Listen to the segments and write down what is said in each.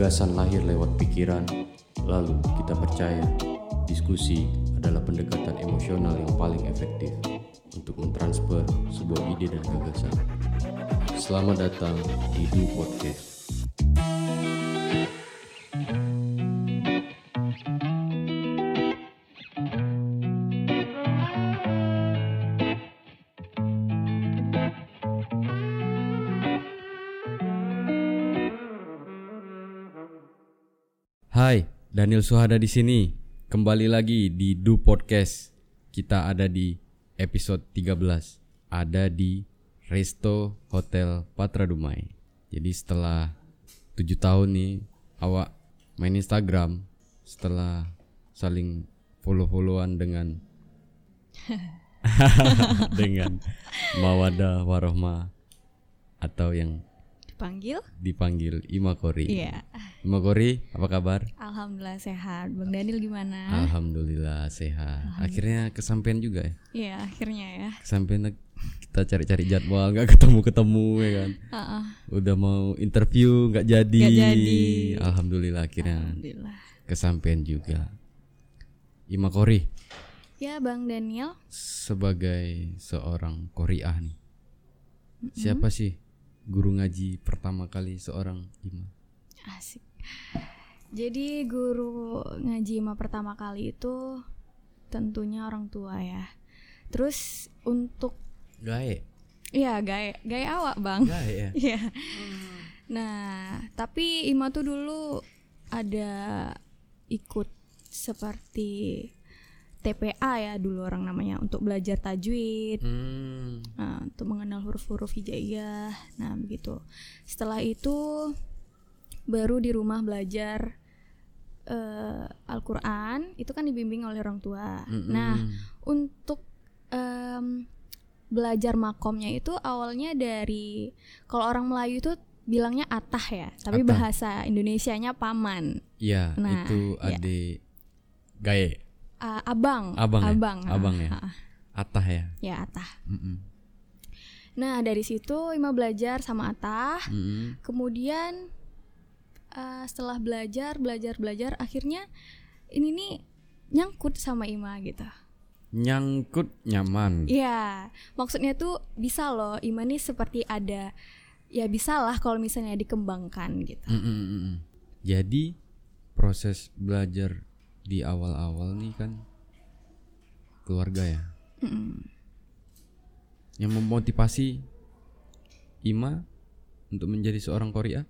Gagasan lahir lewat pikiran, lalu kita percaya diskusi adalah pendekatan emosional yang paling efektif untuk mentransfer sebuah ide dan gagasan. Selamat datang di Du Podcast. Daniel Suhada di sini. Kembali lagi di Du Podcast. Kita ada di episode 13. Ada di Resto Hotel Patra Dumai. Jadi setelah 7 tahun nih awak main Instagram setelah saling follow-followan dengan dengan Mawada Warohma atau yang Dipanggil? dipanggil Ima Kori. Iya. Ima Kori, apa kabar? Alhamdulillah sehat. Bang Daniel gimana? Alhamdulillah sehat. Akhirnya kesampaian juga ya. Iya, akhirnya ya. Kesampaian kita cari-cari jadwal nggak ketemu-ketemu ya kan. Heeh. Udah mau interview nggak jadi. Nggak jadi. Alhamdulillah akhirnya Alhamdulillah. kesampaian juga. Ima Kori Ya, Bang Daniel. sebagai seorang Koriah nih. Siapa sih guru ngaji pertama kali seorang Ima? Asik. Jadi guru ngaji Ima pertama kali itu tentunya orang tua ya. Terus untuk Gae. Iya, gaya gaya awak, Bang. Gae ya. Iya. Nah, tapi Ima tuh dulu ada ikut seperti TPA ya dulu orang namanya untuk belajar tajwid, Hmm. nah, untuk mengenal huruf-huruf hijaiyah. Nah, begitu. Setelah itu baru di rumah belajar eh, Al-Qur'an, itu kan dibimbing oleh orang tua. Mm-mm. Nah, untuk em, belajar makomnya itu awalnya dari kalau orang Melayu itu bilangnya atah ya, tapi Atah. bahasa Indonesianya paman, Iya, Nah, itu ya. adik Gae. Ah, abang, Abang ya? abang, Abang ya? ah, Atah ya. ya atah. Mm-mm. Nah dari situ Ima belajar sama atah, Mm-mm. kemudian eh, setelah belajar, belajar, belajar, akhirnya ini nih nyangkut sama Ima gitu. Nyangkut nyaman. Iya, maksudnya tuh bisa loh Ima nih seperti ada ya bisa lah kalau misalnya dikembangkan gitu. Mm-mm-mm. Jadi proses belajar di awal-awal nih kan keluarga ya. Mm-mm. Yang memotivasi Ima untuk menjadi seorang Korea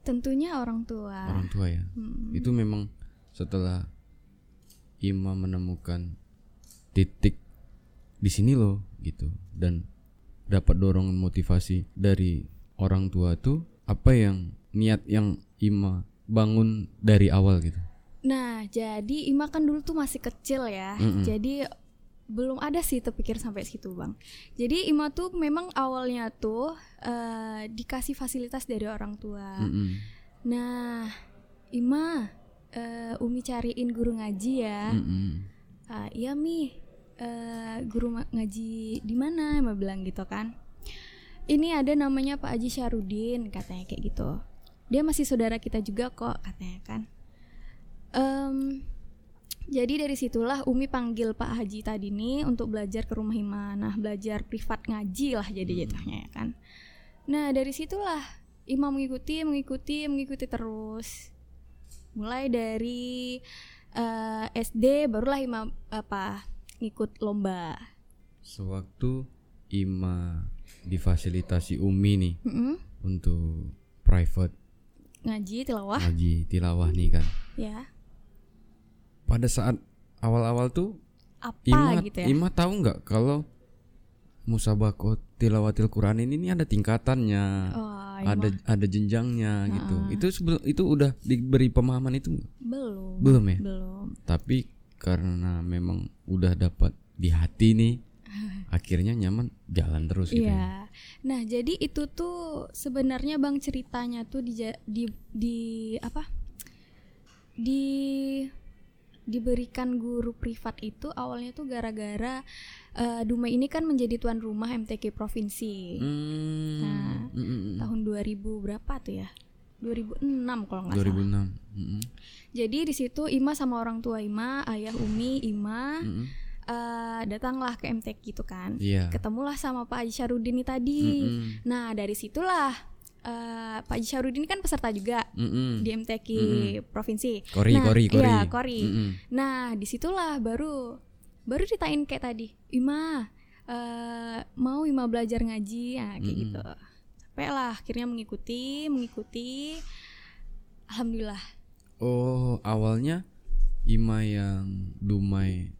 Tentunya orang tua. orang tua ya. Mm. Itu memang setelah Ima menemukan titik di sini loh gitu dan dapat dorongan motivasi dari orang tua tuh apa yang niat yang Ima bangun dari awal gitu. Nah, jadi Ima kan dulu tuh masih kecil ya. Mm-mm. Jadi belum ada sih terpikir sampai situ, Bang. Jadi Ima tuh memang awalnya tuh eh, dikasih fasilitas dari orang tua. Mm-mm. Nah, Ima eh, Umi cariin guru ngaji ya. Mm-mm. Ah, iya Mi, eh, guru ngaji di mana? Ima bilang gitu kan. Ini ada namanya Pak Haji Syarudin, katanya kayak gitu. Dia masih saudara kita juga kok, katanya kan. Em, jadi dari situlah Umi panggil Pak Haji tadi nih untuk belajar ke rumah Ima. Nah, belajar privat ngaji lah jadi jatuhnya ya kan. Nah, dari situlah Ima mengikuti, mengikuti, mengikuti terus. Mulai dari eh, SD barulah Ima apa ngikut lomba. Sewaktu Ima difasilitasi Umi nih Mm-mm. untuk private Ngaji tilawah ngaji tilawah nih kan. ya. Pada saat awal-awal tuh Apa Ima, gitu ya? Ima tahu nggak kalau musabaqah tilawatil Quran ini, ini ada tingkatannya, Oh, Ima ada ada jenjangnya gitu. Heeh. Itu sebelum itu udah diberi pemahaman itu belum. belum ya? Belum. Tapi karena memang udah dapat di hati nih, akhirnya nyaman jalan terus gitu. ya. Iya. Nah, jadi itu tuh sebenarnya Bang ceritanya tuh di di di apa? Di diberikan guru privat itu awalnya tuh gara-gara eh, Dumai ini kan menjadi tuan rumah MTQ provinsi Hmm, Nah, mm, mm, mm. tahun 2000 berapa tuh ya? 2006 kalau nggak 2006. salah. Mm-mm. Jadi di situ Ima sama orang tua Ima, ayah Umi, Ima Mm-mm. eh, datanglah ke MTQ gitu kan. Iya. Ketemulah sama Pak Haji Syarudin ini tadi. Mm-mm. Nah dari situlah eh, Pak Haji Syarudin kan peserta juga Mm-mm. di MTQ provinsi. Kori, Nah, kori, kori. Iya, Kori. Mm-mm. Nah di situlah baru baru ditain kayak tadi, Ima eh, mau Ima belajar ngaji, ya, kayak Mm-mm. gitu. Sampai lah akhirnya mengikuti, mengikuti. Alhamdulillah. Oh, awalnya Ima yang Dumai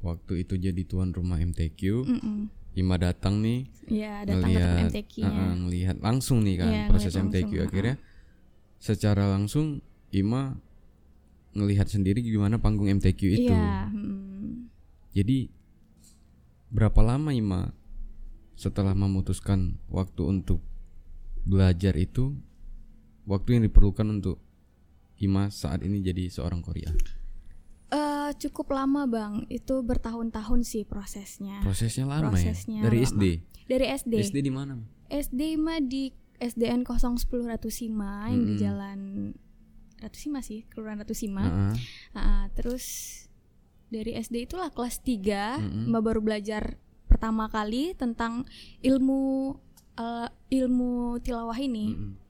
waktu itu jadi tuan rumah MTQ. Mm-mm. Ima datang nih Ya datang ke ngelihat MTQ-nya. uh-uh, ngelihat langsung nih kan Iya, proses MTQ langsung, akhirnya secara langsung Ima ngelihat sendiri gimana panggung MTQ itu. Iya. mm. Jadi berapa lama Ima setelah memutuskan waktu untuk belajar itu waktu yang diperlukan untuk Ima saat ini jadi seorang Korea. Eh, cukup lama bang, itu bertahun-tahun sih prosesnya. Prosesnya lama Prosesnya ya. Dari lama. SD. Dari SD. SD di mana? SD mah di SDN 010 Ratusima yang di jalan Ratusima sih, Kelurahan Ratusima. Heeh. Ah, terus dari SD itulah kelas 3 Mm-mm. Mbak baru belajar pertama kali tentang ilmu eh, ilmu tilawah ini. Mm-mm.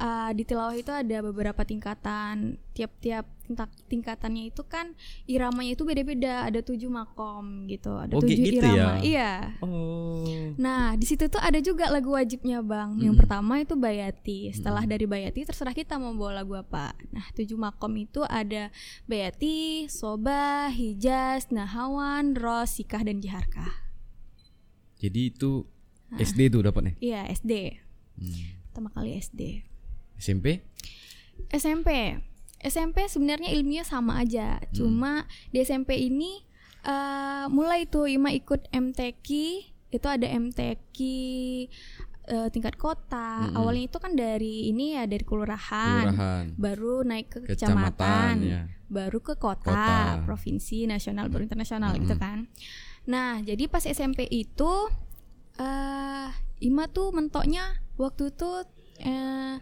Ah, di tilawah itu ada beberapa tingkatan. Tiap-tiap tingkat- tingkatannya itu kan iramanya itu beda-beda. Ada tujuh makom gitu. Ada Oh, tujuh gitu irama. ya? Iya. Oh. Nah, di situ tuh ada juga lagu wajibnya, Bang. Yang Mm-mm. pertama itu Bayati. Setelah dari Bayati terserah kita mau bawa lagu apa. Nah, tujuh makom itu ada Bayati, Soba, Hijaz, Nahawan, Ros, Sikah dan Jiharkah. Jadi itu SD tuh dapatnya. Iya, SD. Hmm. Pertama kali SD. SMP? SMP. SMP sebenarnya ilmunya sama aja. Cuma di SMP ini eh, mulai tuh Ima ikut MTQ. Itu ada MTQ eh, tingkat kota. Mm-mm. Awalnya itu kan dari ini ya dari kelurahan. Kelurahan. Baru naik ke Kecamatan kecamatan. ya. Baru ke kota, Kota. provinsi, nasional, baru internasional gitu kan. Nah, jadi pas SMP itu eh Ima tuh mentoknya waktu itu eh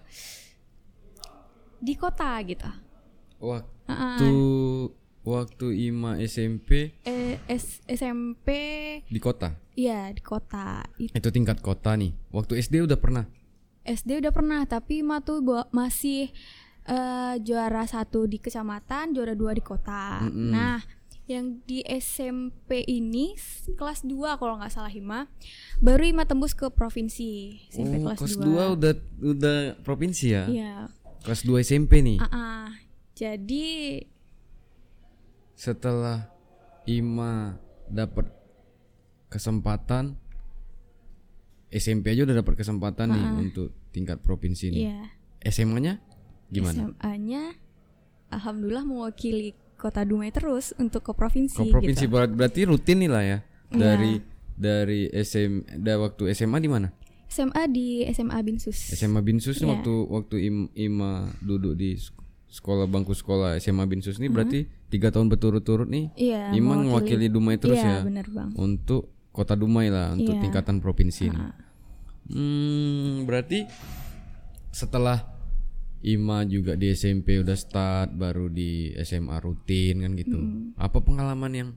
di kota gitu. Waktu waktu Ima SMP Eh, S- SMP di kota. Iya di kota. It- Itu tingkat kota nih. Waktu SD udah pernah. SD udah pernah tapi Ima tuh masih eh, juara satu di kecamatan, juara dua di kota. Mm-mm. Nah, yang di SMP ini kelas 2 kalau nggak salah Ima, baru Ima tembus ke provinsi SMP oh, kelas, kelas 2 2. udah udah provinsi ya. Iya. Kelas 2 SMP nih. ah, ah. Jadi Setelah Ima dapat kesempatan SMP aja udah dapat kesempatan nih untuk tingkat provinsi nih. iya. SMA-nya gimana? SMA-nya alhamdulillah mewakili Kota Dumai terus untuk ke provinsi Ke provinsi gitu. Berarti rutin nih lah ya. Iya. Dari dari SM da waktu SMA di mana? SMA di SMA Binsus. SMA Binsus Iya. waktu waktu Im- Ima duduk di sek- sekolah bangku sekolah SMA Binsus nih berarti tiga tahun berturut-turut nih Iya, Ima mewakili Dumai terus iya, ya bener Bang. untuk kota Dumai lah untuk Iya. tingkatan provinsi nih. Hmm, berarti setelah Ima juga di SMP udah start baru di SMA rutin kan gitu. Apa pengalaman yang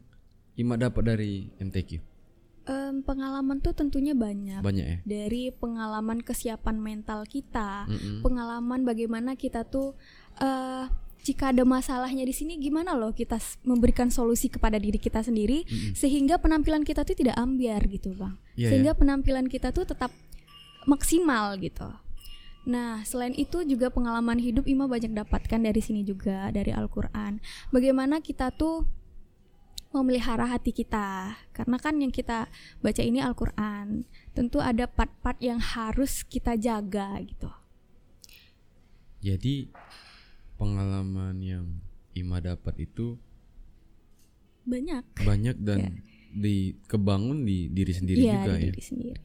Ima dapat dari MTQ? Em, pengalaman tuh tentunya banyak. Banyak ya. Dari pengalaman kesiapan mental kita, Mm-mm. pengalaman bagaimana kita tuh eh jika ada masalahnya di sini gimana loh kita memberikan solusi kepada diri kita sendiri sehingga penampilan kita tuh tidak ambiar gitu, Bang. Iya, sehingga penampilan kita tuh tetap maksimal gitu. Nah, selain itu juga pengalaman hidup Ima banyak dapatkan dari sini juga dari Al-Qur'an. Bagaimana kita tuh memelihara hati kita. Karena kan yang kita baca ini Al-Qur'an. Tentu ada part-part yang harus kita jaga gitu. Jadi pengalaman yang Ima dapat itu Banyak. banyak dan di kebangun di diri sendiri Iya, juga di ya. diri sendiri.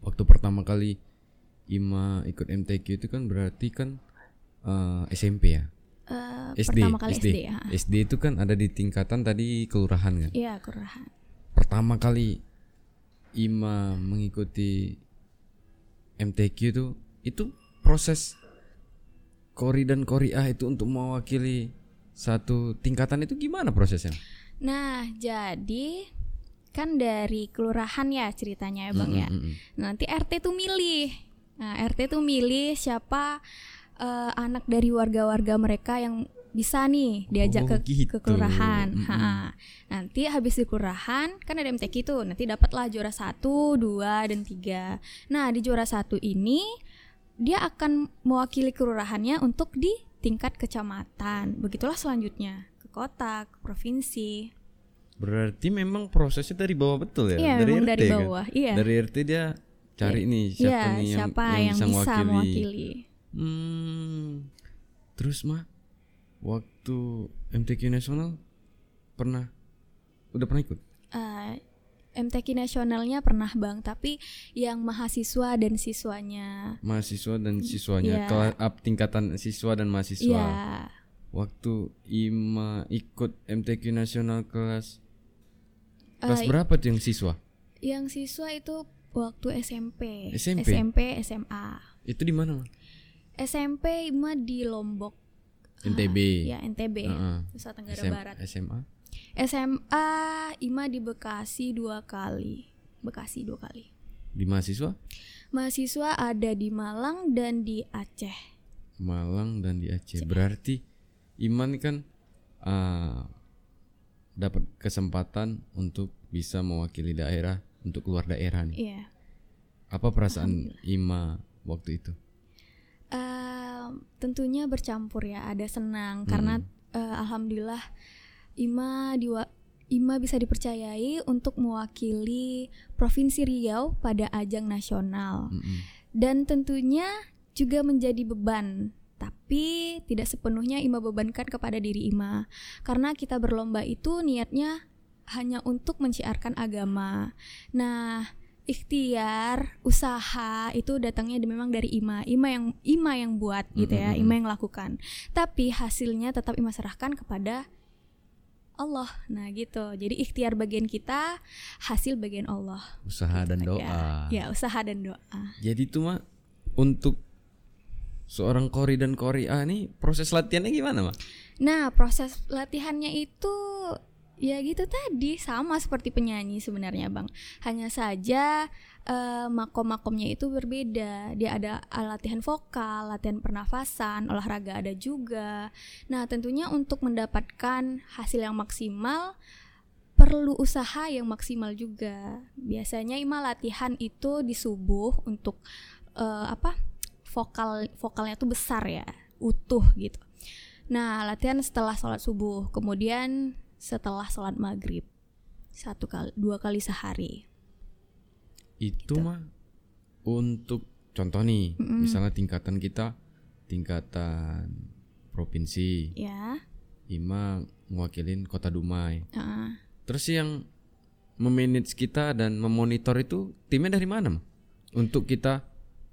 Waktu pertama kali Ima ikut MTQ itu kan berarti kan eh, SMP ya. Eh, SD, pertama kali SD. SD, ya. SD itu kan ada di tingkatan tadi kelurahan kan. Iya, kelurahan. Pertama kali Ima mengikuti MTQ itu itu proses Kori dan Kori A itu untuk mewakili satu tingkatan itu gimana prosesnya? Nah, jadi kan dari kelurahan ya ceritanya ya Bang ya. Mm, mm, mm. Nanti RT tuh milih. Nah, RT tuh milih siapa eh, anak dari warga-warga mereka yang bisa nih diajak Oh, ke, gitu. ke kelurahan. Mm-mm. Ha-ha. Nanti habis di kelurahan kan ada MTQ tuh. Nanti dapatlah juara satu, dua, dan tiga. Nah di juara satu ini dia akan mewakili kelurahannya untuk di tingkat kecamatan. Begitulah selanjutnya ke kota, ke provinsi. Berarti memang prosesnya dari bawah betul ya? Iya, dari memang RT dari kan? bawah. Iya. Dari RT dia cari nih siapa Iya, nih yang, siapa yang, yang, bisa, bisa mewakili. mewakili. Hmm. Terus mah waktu MTQ nasional pernah udah pernah ikut? Eh, MTQ nasionalnya pernah bang, tapi yang mahasiswa dan siswanya, Mahasiswa dan siswanya Iya. kelas up tingkatan siswa dan mahasiswa. ya Waktu Ima ikut MTQ nasional kelas kelas Eh, berapa tuh yang siswa? yang siswa itu waktu SMP, SMP? SMP, SMA, Itu di mana? SMP mah di Lombok, NTB. ya NTB, Heeh. Nusa Tenggara SM Barat. SMA. SMA Ima di Bekasi dua kali, Bekasi dua kali. Di mahasiswa Mahasiswa ada di Malang dan di Aceh. Malang dan di Aceh. Berarti Iman kan ah, dapat kesempatan untuk bisa mewakili daerah untuk keluar daerah nih. Iya. Apa perasaan Ima waktu itu? Ehm, tentunya bercampur ya, ada senang karena eh, alhamdulillah Ima diwa Ima bisa dipercayai untuk mewakili Provinsi Riau pada ajang nasional Mm-mm. dan tentunya juga menjadi beban. Tapi tidak sepenuhnya Ima bebankan kepada diri Ima karena kita berlomba itu niatnya hanya untuk menciarkan agama. Nah, ikhtiar, usaha itu datangnya memang dari Ima. Ima yang Ima yang buat gitu ya, Mm-mm. Ima yang lakukan. Tapi hasilnya tetap Ima serahkan kepada Allah. Nah, gitu. Jadi ikhtiar bagian kita, hasil bagian Allah. Usaha dan doa. Ya, ya, usaha dan doa. Jadi itu mah untuk seorang Kori dan Kori A nih proses latihannya gimana, Mak? Nah, proses latihannya itu ya gitu tadi sama seperti penyanyi sebenarnya, Bang. Hanya saja eh, makom-makomnya itu berbeda. Dia ada eh, latihan vokal, latihan pernafasan, olahraga ada juga. Nah, tentunya untuk mendapatkan hasil yang maksimal perlu usaha yang maksimal juga. Biasanya Ima latihan itu di subuh untuk eh, apa? vokal vokalnya tuh besar ya, utuh gitu. Nah, latihan setelah sholat subuh, kemudian setelah sholat maghrib, satu kali, dua kali sehari. Itu mah untuk contoh nih, misalnya tingkatan kita tingkatan provinsi, Ya, Ima mewakilin Kota Dumai. heeh. Terus yang memanage kita dan memonitor itu timnya dari mana? Untuk kita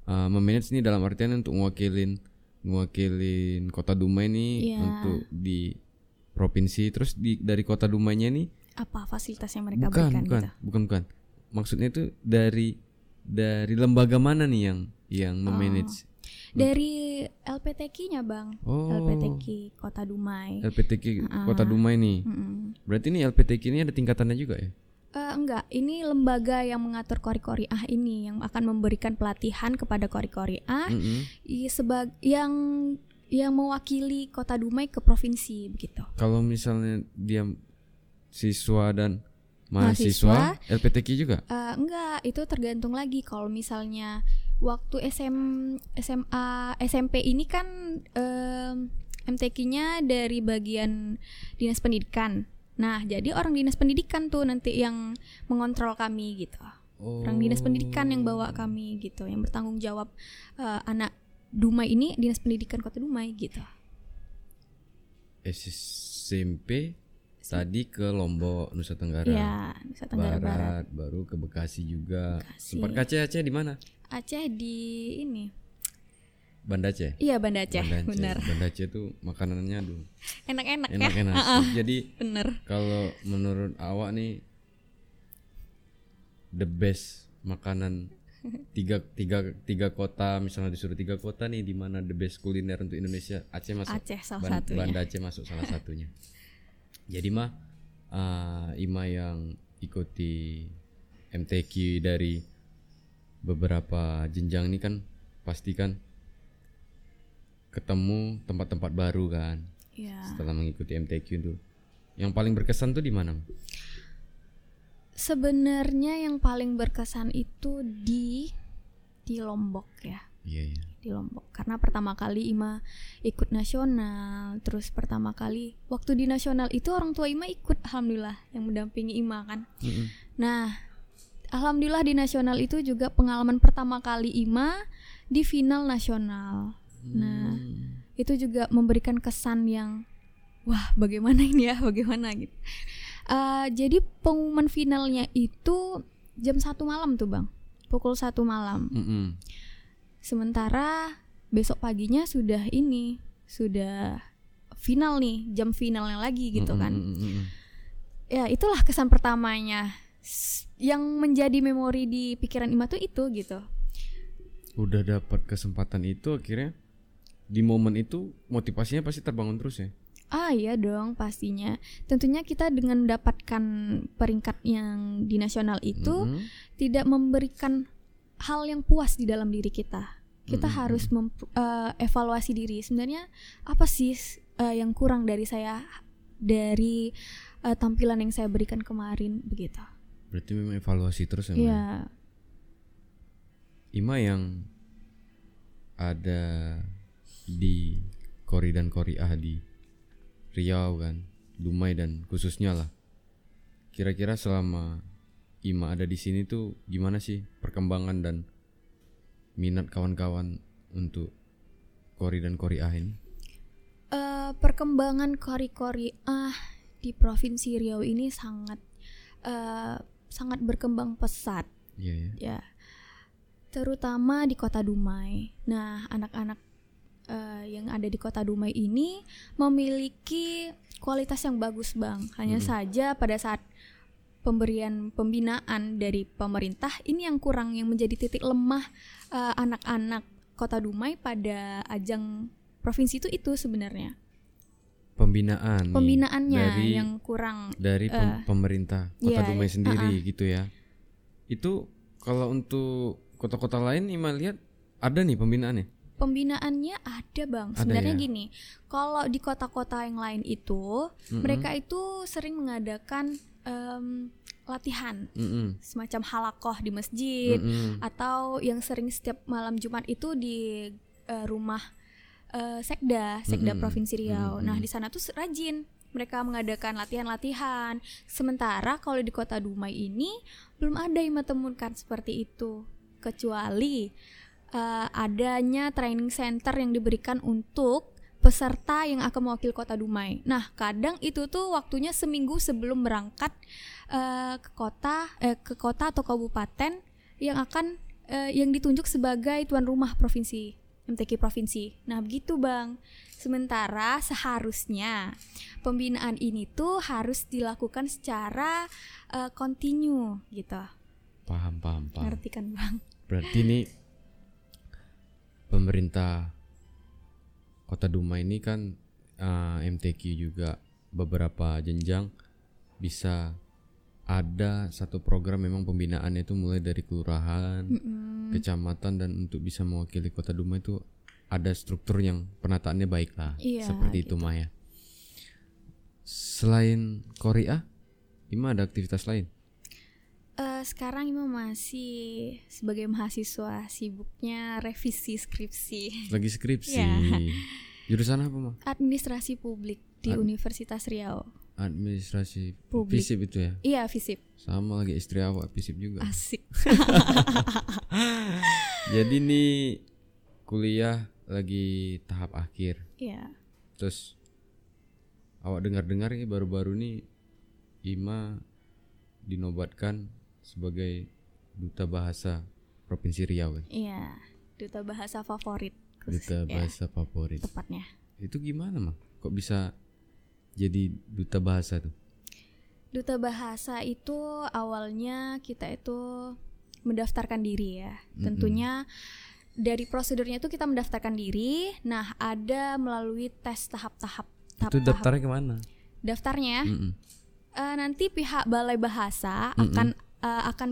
uh, memanage nih dalam artian untuk mewakilin mewakilin Kota Dumai nih Iya. untuk di provinsi terus di dari Kota Dumainya nih apa fasilitas yang mereka bukan berikan bukan gitu? bukan bukan maksudnya itu dari dari lembaga mana nih yang yang memanage Dari LPTK-nya, Bang. Oh. LPTK Kota Dumai. LPTK Kota Dumai nih Mm-mm. berarti nih LPTK ini ada tingkatannya juga ya Eh, enggak, ini lembaga yang mengatur kori-kori ah ini yang akan memberikan pelatihan kepada kori-kori ah Mm-mm. i- sebag yang yang mewakili Kota Dumai ke provinsi begitu. kalau misalnya dia siswa dan Mahasiswa. mahasiswa, LPTK juga Eh, enggak, itu tergantung lagi kalau misalnya waktu SM, SMA SMP ini kan em, MTQ-nya dari bagian dinas pendidikan. Nah, jadi orang dinas pendidikan tuh nanti yang mengontrol kami gitu. Orang dinas pendidikan yang bawa kami gitu, yang bertanggung jawab eh, anak Dumai ini dinas pendidikan Kota Dumai gitu. SMP tadi ke Lombok Nusa Tenggara Ya, Nusa Tenggara Barat. Barat, baru ke Bekasi juga Bekasi. sempat ke Aceh Aceh di mana Aceh di ini. Banda Aceh Iya, Banda Aceh, Banda Aceh benar. Banda Aceh tuh makanannya aduh Enak-enak ya. enak-enak jadi Bener. kalau menurut awak nih the best makanan tiga tiga tiga kota misalnya disuruh tiga kota nih di mana the best kuliner untuk Indonesia Aceh masuk Aceh salah Ban- satunya. Banda Aceh masuk salah satunya jadi mah uh, Ima yang ikuti MTQ dari beberapa jenjang ini kan pasti kan ketemu tempat-tempat baru kan Iya. setelah mengikuti MTQ itu yang paling berkesan tuh di mana Ma? Sebenarnya yang paling berkesan itu di di Lombok ya. iya iya. Di Lombok. Karena pertama kali Ima ikut nasional terus pertama kali waktu di nasional itu orang tua Ima ikut alhamdulillah yang mendampingi Ima kan. Mm-mm. nah alhamdulillah di nasional itu juga pengalaman pertama kali Ima di final nasional. Nah Hmm. itu juga memberikan kesan yang wah bagaimana ini ya? Bagaimana? Gitu Eh, jadi pengumuman finalnya itu jam satu malam tuh bang pukul satu malam Mm-mm. Sementara besok paginya sudah ini, sudah final nih, jam finalnya lagi gitu kan. mm-mm. Ya, itulah kesan pertamanya. Yang menjadi memori di pikiran Ima tuh itu gitu. udah dapat kesempatan itu akhirnya di momen itu motivasinya pasti terbangun terus ya Ah iya dong pastinya. Tentunya kita dengan mendapatkan peringkat yang di nasional itu Mm-mm. tidak memberikan hal yang puas di dalam diri kita. Kita Mm-mm. harus mem- eh, evaluasi diri. Sebenarnya apa sih eh, yang kurang dari saya dari eh, tampilan yang saya berikan kemarin begitu. berarti memang evaluasi terus ya? Iya. Ima yang ada di Kori dan Koriah di Riau kan Dumai dan khususnya lah kira-kira selama Ima ada di sini tuh gimana sih perkembangan dan minat kawan-kawan untuk Kori dan Koriah ini Eh, perkembangan kori-kori ah di provinsi Riau ini sangat eh, sangat berkembang pesat. iya ya ya terutama di kota Dumai. Nah, anak-anak yang ada di kota Dumai ini memiliki kualitas yang bagus, Bang. Hanya saja pada saat pemberian pembinaan dari pemerintah ini yang kurang yang menjadi titik lemah eh, anak-anak kota Dumai pada ajang provinsi itu itu sebenarnya. pembinaan Pembinaannya dari yang kurang dari pem- pemerintah kota iya, Dumai iya. sendiri gitu ya. Itu kalau untuk kota-kota lain Ima lihat ada nih pembinaannya. Pembinaannya ada bang. Ada Sebenarnya ya? gini, kalau di kota-kota yang lain itu Mm-mm. mereka itu sering mengadakan em, latihan Mm-mm. semacam halakoh di masjid Mm-mm. atau yang sering setiap malam Jumat itu di eh, rumah eh, sekda, sekda Mm-mm. provinsi Riau. Mm-mm. Nah di sana tuh rajin mereka mengadakan latihan-latihan. Sementara kalau di kota Dumai ini belum ada yang menemukan seperti itu, kecuali eh, adanya training center yang diberikan untuk peserta yang akan mewakili kota Dumai. Nah, kadang itu tuh waktunya seminggu sebelum berangkat eh, ke kota, eh, ke kota atau kabupaten yang akan eh, yang ditunjuk sebagai tuan rumah provinsi MTQ provinsi. Nah, begitu Bang. Sementara seharusnya pembinaan ini tuh harus dilakukan secara kontinu gitu. Paham, paham, paham. Ngerti kan, Bang? Berarti ini pemerintah Kota Dumai ini kan eh, MTQ juga beberapa jenjang bisa ada satu program memang pembinaannya itu mulai dari kelurahan, Mm-mm. kecamatan dan untuk bisa mewakili Kota Dumai itu ada struktur yang penataannya baik lah. Iya, Seperti itu gitu. Maya. Selain Korea, Ima ada aktivitas lain? Sekarang Ima masih sebagai mahasiswa sibuknya revisi skripsi Lagi skripsi. Iya. Jurusan apa, Ma? administrasi publik di Ad- Universitas Riau. Administrasi Publik. FISIP itu ya. Iya, FISIP. Sama lagi istri awak FISIP juga. Asik. Jadi nih kuliah lagi tahap akhir. Iya. Terus awak dengar-dengar ini baru-baru nih Ima dinobatkan sebagai duta bahasa Provinsi Riau. kan? Iya, duta bahasa favorit khusus Duta ya, bahasa favorit. tepatnya. Itu gimana, mah? Kok bisa jadi duta bahasa tuh? Duta bahasa itu awalnya kita itu mendaftarkan diri ya. Tentunya dari prosedurnya itu kita mendaftarkan diri. Nah, ada melalui tes tahap-tahap. Itu tahap-tahap. daftarnya ke mana? Daftarnya Mm-mm. eh, nanti pihak Balai Bahasa akan eh, akan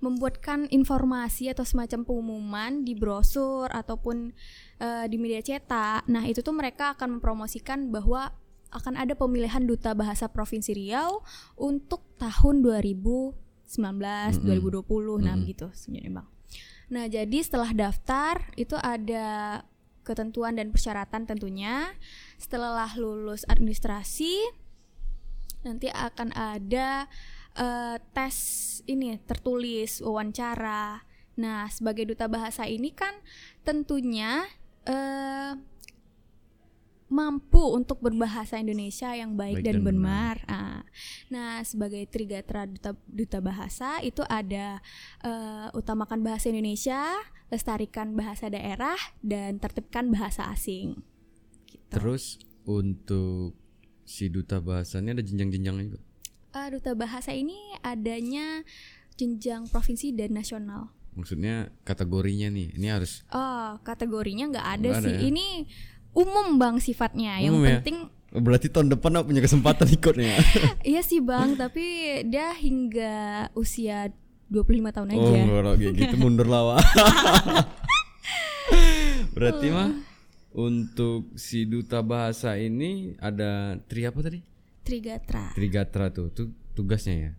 membuatkan informasi atau semacam pengumuman di brosur ataupun eh, di media cetak. Nah, itu tuh mereka akan mempromosikan bahwa akan ada pemilihan duta bahasa Provinsi Riau untuk tahun 2019, 2020, nah begitu sebenarnya, Bang. Nah, jadi setelah daftar itu ada ketentuan dan persyaratan tentunya. Setelah lulus administrasi nanti akan ada eh, tes ini tertulis wawancara. Nah, sebagai duta bahasa ini kan tentunya eh, mampu untuk berbahasa Indonesia yang baik, Baik dan, dan benar. Ah. Nah, sebagai Trigatra duta, duta bahasa itu ada eh, utamakan bahasa Indonesia, lestarikan bahasa daerah, dan tertibkan bahasa asing. Gitu. Terus untuk si duta bahasanya ada jenjang-jenjangnya juga. Eh, duta bahasa ini adanya jenjang provinsi dan nasional. Maksudnya kategorinya nih, ini harus Oh, kategorinya nggak ada ada sih. ya? Ini umum bang sifatnya. Yang Umum ya? penting berarti tahun depan aku punya kesempatan ikut nih ya. iya sih bang, tapi dia hingga usia 25 tahun Oh, aja. kalau kayak gitu mundur lawa. berarti mah untuk si duta bahasa ini ada tri apa tadi? Trigatra. Trigatra tuh, tuh tugasnya ya.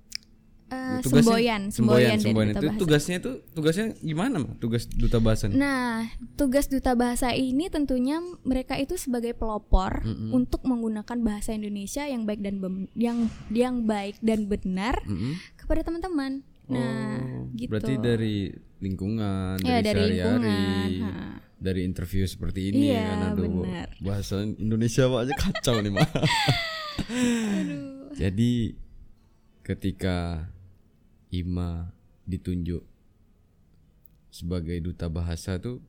Eh, Tugasnya- semboyan, semboyan, semboyan, Itu bahasa. tugasnya itu tugasnya gimana mah? Tugas duta bahasa nih? Nah, tugas duta bahasa ini tentunya mereka itu sebagai pelopor untuk menggunakan bahasa Indonesia yang baik dan bem- yang yang baik dan benar Mm-mm. kepada teman-teman. Nah, Oh, gitu. Berarti dari lingkungan, Ya, dari, dari sehari-hari, dari interview seperti ini Iya, kan aduh bahasa Indonesia aja kacau nih mah. Jadi ketika Ima ditunjuk sebagai duta bahasa tuh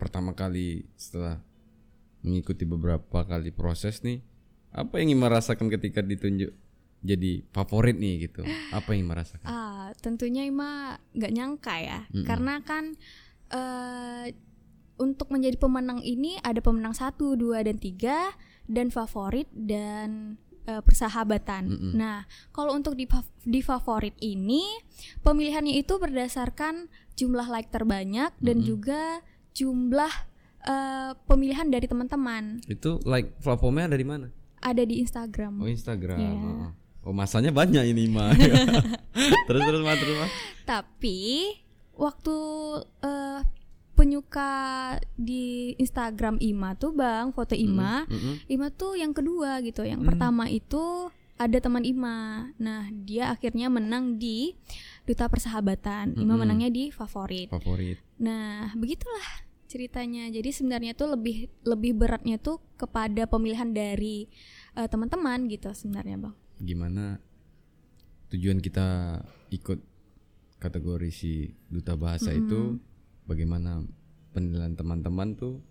pertama kali setelah mengikuti beberapa kali proses nih apa yang Ima rasakan ketika ditunjuk jadi favorit nih gitu? Apa yang Ima rasakan? Ah, tentunya Ima nggak nyangka ya, karena kan eh, untuk menjadi pemenang ini ada pemenang satu, dua dan tiga dan favorit dan eh, persahabatan. Nah, kalau untuk di, di favorit ini pemilihannya itu berdasarkan jumlah like terbanyak dan juga jumlah eh, pemilihan dari teman-teman itu like platformnya ada di mana ada di Instagram. oh Instagram Iya. oh. oh masanya banyak ini Ima terus terus Ma, terus Ma. Tapi waktu eh, penyuka di Instagram Ima tuh bang foto Ima, Mm-mm. Ima tuh yang kedua gitu. Yang pertama itu ada teman Ima. Nah dia akhirnya menang di duta persahabatan. Ima menangnya di favorit. favorit Nah begitulah ceritanya. Jadi sebenarnya tuh lebih lebih beratnya tuh kepada pemilihan dari eh, teman-teman gitu sebenarnya bang. gimana tujuan kita ikut kategori si duta bahasa itu bagaimana penilaian teman-teman tuh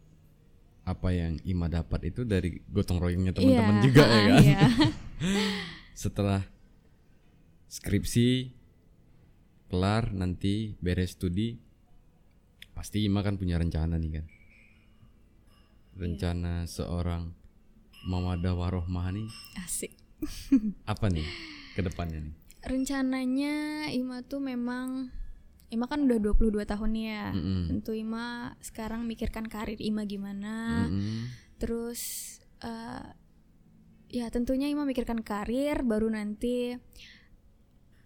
apa yang Ima dapat itu dari gotong royongnya teman-teman Iya, juga ya kan? iya. setelah skripsi kelar nanti beres studi pasti Ima kan punya rencana nih kan? Rencana seorang Mamada Warohmah nih. Asik. apa nih ke depannya nih? Rencananya Ima tuh memang Ima kan udah 22 tahun ya. Mm-mm. Tentu Ima sekarang mikirkan karir Ima gimana. Mm-mm. Terus eh, ya tentunya Ima mikirkan karir baru nanti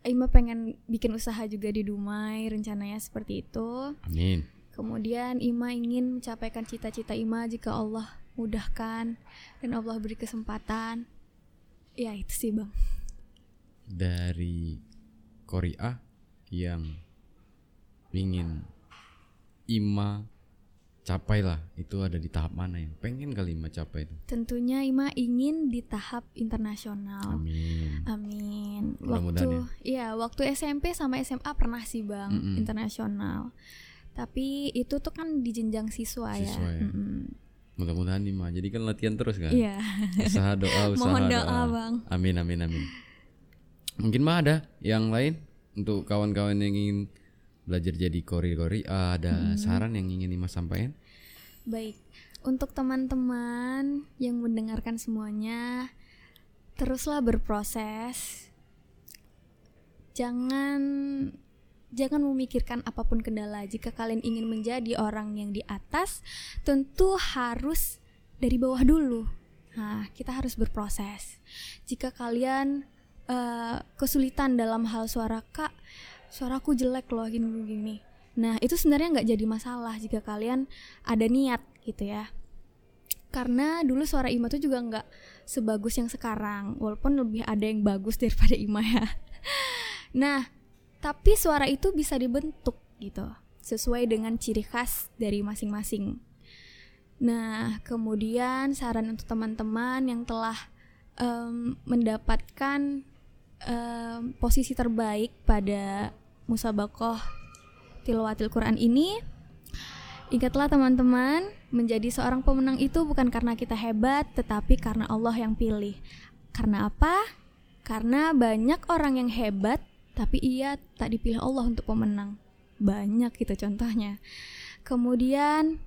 Ima pengen bikin usaha juga di Dumai rencananya seperti itu. amin Kemudian Ima ingin mencapaikan cita-cita Ima jika Allah mudahkan dan Allah beri kesempatan. Ya itu sih bang. dari Korea yang ingin Ima capai lah itu ada di tahap mana yang pengen kali Ima capai itu Tentunya Ima ingin di tahap internasional. amin Amin. Waktu ya waktu SMP sama SMA pernah sih bang Mm-mm. internasional. Tapi itu tuh kan di jenjang siswa, Siswa ya. ya. Mm-mm. mudah-mudahan Ima jadi kan latihan terus kan Iya. usaha doa usaha Mohon doa doa, Bang. amin amin amin mungkin mah ada yang lain untuk kawan-kawan yang ingin belajar jadi kori-kori ada saran yang ingin Ima sampaikan? Baik, untuk teman-teman yang mendengarkan semuanya, teruslah berproses. Jangan jangan memikirkan apa pun kendala. Jika kalian ingin menjadi orang yang di atas, tentu harus dari bawah dulu. Nah, kita harus berproses. Jika kalian eh, kesulitan dalam hal suara kak, suaraku jelek loh gini gini. Nah, itu sebenarnya nggak jadi masalah jika kalian ada niat gitu ya. Karena dulu suara Ima tuh juga nggak sebagus yang sekarang, walaupun lebih ada yang bagus daripada Ima ya. Nah, tapi suara itu bisa dibentuk gitu, sesuai dengan ciri khas dari masing-masing. Nah, kemudian saran untuk teman-teman yang telah em, mendapatkan em, posisi terbaik pada musabakoh tilawatil Quran ini, ingatlah teman-teman, menjadi seorang pemenang itu bukan karena kita hebat, tetapi karena Allah yang pilih. Karena apa? Karena banyak orang yang hebat, tapi ia tak dipilih Allah untuk pemenang. Banyak gitu contohnya. Kemudian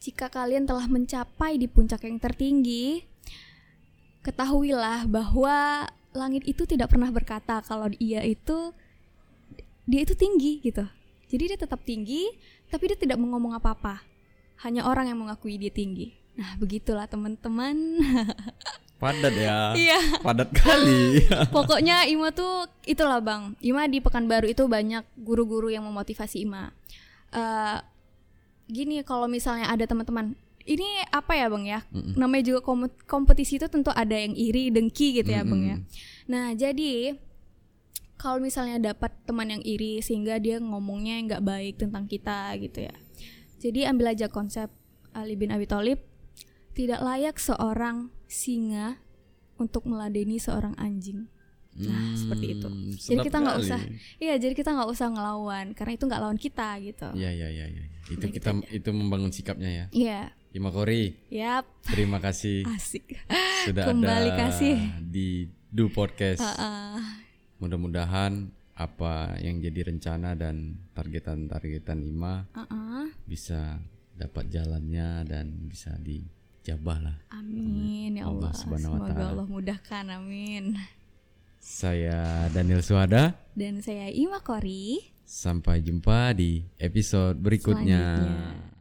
jika kalian telah mencapai di puncak yang tertinggi, ketahuilah bahwa langit itu tidak pernah berkata kalau dia itu dia itu tinggi gitu. Jadi dia tetap tinggi, tapi dia tidak mau ngomong apa-apa. Hanya orang yang mengakui dia tinggi. Nah, begitulah teman-teman. Padat ya. Iya. Padat kali. Pokoknya Ima tuh itulah bang. Ima di Pekanbaru itu banyak guru-guru yang memotivasi Ima. Eh, gini kalau misalnya ada teman-teman, ini apa ya bang ya? Namanya juga kom- kompetisi itu tentu ada yang iri, dengki gitu ya bang ya. Nah jadi kalau misalnya dapat teman yang iri sehingga dia ngomongnya nggak baik tentang kita gitu ya. Jadi ambil aja konsep Ali bin Abi Thalib tidak layak seorang singa untuk meladeni seorang anjing. Nah, seperti itu. Hmm, Jadi kita nggak usah, iya, jadi kita nggak usah ngelawan karena itu nggak lawan kita gitu. Iya iya iya iya. Itu gitu kita itu membangun sikapnya ya. Iya, Ima Kori, yap, terima kasih asik. sudah Kembali ada kasih. di Do Podcast. Heeh. Mudah-mudahan apa yang jadi rencana dan targetan-targetan Ima Heeh. bisa dapat jalannya dan bisa dijabah lah. Amin ya Allah Allah. Subhanahu wa Semoga Ta'ala. Allah mudahkan. Amin. Saya Daniel Suhada. Dan saya Ima Kori. Sampai jumpa di episode berikutnya. Selanjutnya.